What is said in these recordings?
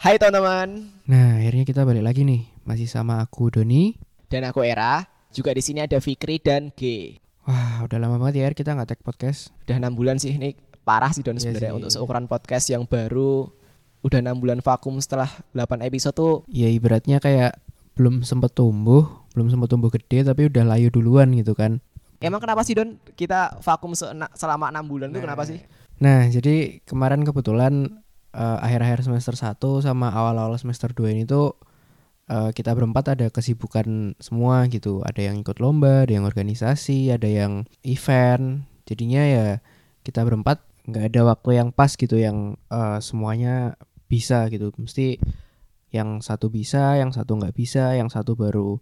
Hai teman-teman. Nah, akhirnya kita balik lagi nih. Masih sama aku Doni. Dan aku Era. Juga di sini ada Fikri dan G. Wah, udah lama banget ya Er, kita nggak tag podcast. Udah enam bulan sih ini parah sih Don Iya sebenarnya untuk seukuran podcast yang baru udah enam bulan vakum setelah 8 episode tuh Ya ibaratnya kayak belum sempet tumbuh, belum sempet tumbuh gede tapi udah layu duluan gitu kan. Emang kenapa sih Don kita vakum se- selama enam bulan tuh Nah. kenapa sih? Nah, jadi kemarin kebetulan eh, akhir-akhir semester 1 sama awal-awal semester 2 ini tuh eh, kita berempat ada kesibukan semua gitu. Ada yang ikut lomba, ada yang organisasi, ada yang event. Jadinya ya kita berempat nggak ada waktu yang pas gitu yang eh, semuanya bisa gitu. Mesti yang satu bisa, yang satu nggak bisa, yang satu baru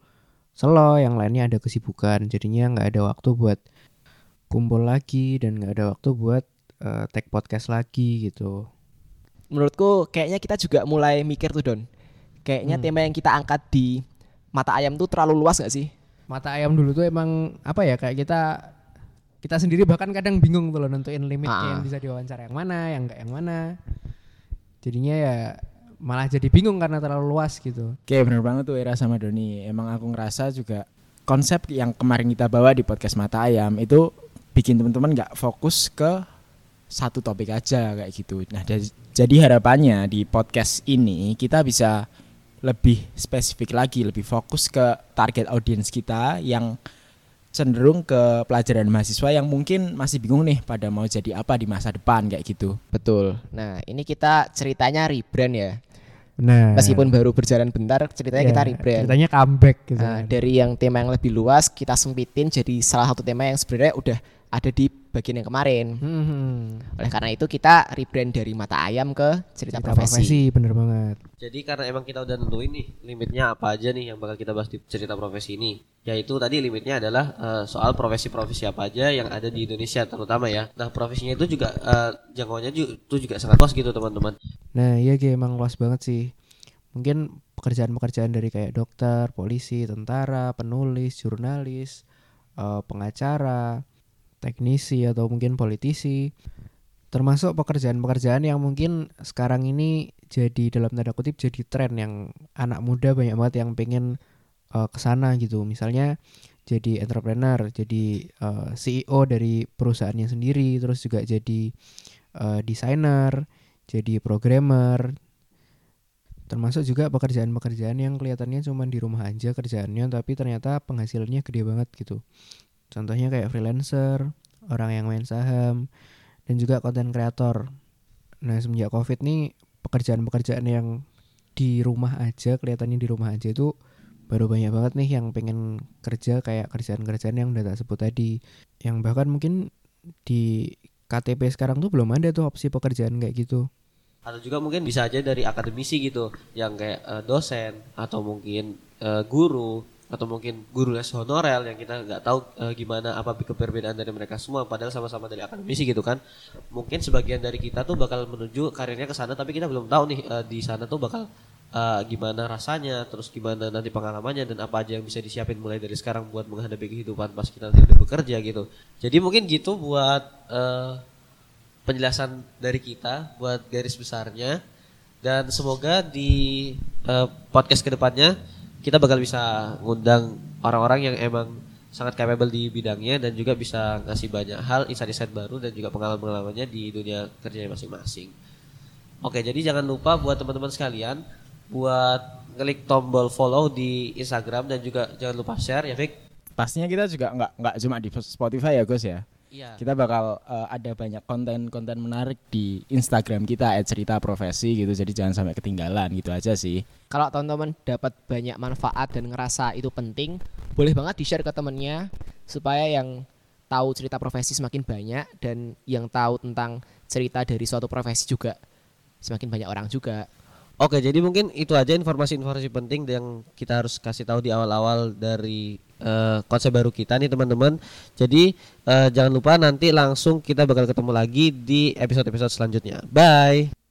selo, yang lainnya ada kesibukan. Jadinya nggak ada waktu buat kumpul lagi dan nggak ada waktu buat eh, tag podcast lagi gitu. Menurutku kayaknya kita juga mulai mikir tuh Don. Kayaknya Hmm. tema yang kita angkat di mata ayam tuh terlalu luas gak sih? Mata ayam dulu tuh emang apa ya kayak kita kita sendiri bahkan kadang bingung tuh loh nentuin limitnya Ah. yang bisa diwawancara yang mana, yang enggak yang mana. Jadinya ya malah jadi bingung karena terlalu luas gitu. Oke bener banget tuh Era sama Doni Emang aku ngerasa juga konsep yang kemarin kita bawa di podcast Mata Ayam Itu bikin teman-teman nggak fokus ke satu topik aja kayak gitu Nah jadi harapannya di podcast ini kita bisa lebih spesifik lagi Lebih fokus ke target audiens kita yang cenderung ke pelajaran mahasiswa yang mungkin masih bingung nih pada mau jadi apa di masa depan kayak gitu Betul. Nah, ini kita ceritanya rebrand ya. Nah, Meskipun baru berjalan bentar, ceritanya ya, kita rebrand. Ceritanya comeback gitu. Nah, dari yang tema yang lebih luas kita sempitin jadi salah satu tema yang sebenarnya udah ada di bagian yang kemarin. Hmm, Oleh karena itu kita rebrand dari mata ayam ke cerita, cerita profesi. profesi bener banget. Jadi karena emang kita udah nentuin nih limitnya apa aja nih yang bakal kita bahas di cerita profesi ini. Yaitu tadi limitnya adalah eh, soal profesi-profesi apa aja yang ada di Indonesia terutama ya. Nah profesinya itu juga eh, jangkauannya ju- itu juga sangat luas gitu teman-teman. Nah iya Ge, emang luas banget sih Mungkin pekerjaan-pekerjaan dari kayak dokter, polisi, tentara, penulis, jurnalis, eh, pengacara, teknisi atau mungkin politisi Termasuk pekerjaan-pekerjaan yang mungkin sekarang ini jadi dalam tanda kutip jadi tren yang anak muda banyak banget yang pengen eh, ke sana gitu. Misalnya jadi entrepreneur, jadi eh, CEO dari perusahaannya sendiri Terus juga jadi eh, desainer, jadi programmer. Termasuk juga pekerjaan-pekerjaan yang kelihatannya cuma di rumah aja kerjaannya tapi ternyata penghasilannya gede banget gitu. Contohnya kayak freelancer orang yang main saham dan juga konten kreator. Nah semenjak covid nih pekerjaan-pekerjaan yang di rumah aja kelihatannya di rumah aja itu baru banyak banget nih yang pengen kerja kayak kerjaan-kerjaan yang udah tak sebut tadi. Yang bahkan mungkin di KTP sekarang tuh belum ada tuh opsi pekerjaan kayak gitu. Atau juga mungkin bisa aja dari akademisi gitu yang kayak eh, dosen atau mungkin eh, guru atau mungkin guru les honorer yang kita nggak tahu eh, gimana apa perbedaan dari mereka semua padahal sama-sama dari akademisi gitu kan. Mungkin sebagian dari kita tuh bakal menuju karirnya ke sana tapi kita belum tahu nih eh, di sana tuh bakal eh, gimana rasanya terus gimana nanti pengalamannya dan apa aja yang bisa disiapin mulai dari sekarang buat menghadapi kehidupan pas kita nanti bekerja gitu. Jadi mungkin gitu buat eh, penjelasan dari kita buat garis besarnya. Dan semoga di eh, podcast ke depannya kita bakal bisa ngundang orang-orang yang emang sangat capable di bidangnya dan juga bisa ngasih banyak hal insight-insight baru dan juga pengalaman-pengalamannya di dunia kerjanya masing-masing. Oke, jadi jangan lupa buat teman-teman sekalian buat klik tombol follow di Instagram dan juga jangan lupa share ya Fik. pastinya kita juga nggak nggak cuma di Spotify ya Gus ya Iya. kita bakal eh, ada banyak konten-konten menarik di Instagram kita cerita profesi gitu jadi jangan sampai ketinggalan gitu aja sih Kalau teman-teman dapat banyak manfaat dan ngerasa itu penting, boleh banget di-share ke temennya supaya yang tahu cerita profesi semakin banyak dan yang tahu tentang cerita dari suatu profesi juga semakin banyak orang juga. Oke, jadi mungkin itu aja informasi-informasi penting yang kita harus kasih tahu di awal-awal dari eh, konsep baru kita nih teman-teman. Jadi eh, jangan lupa nanti langsung kita bakal ketemu lagi di episode-episode selanjutnya. Bye.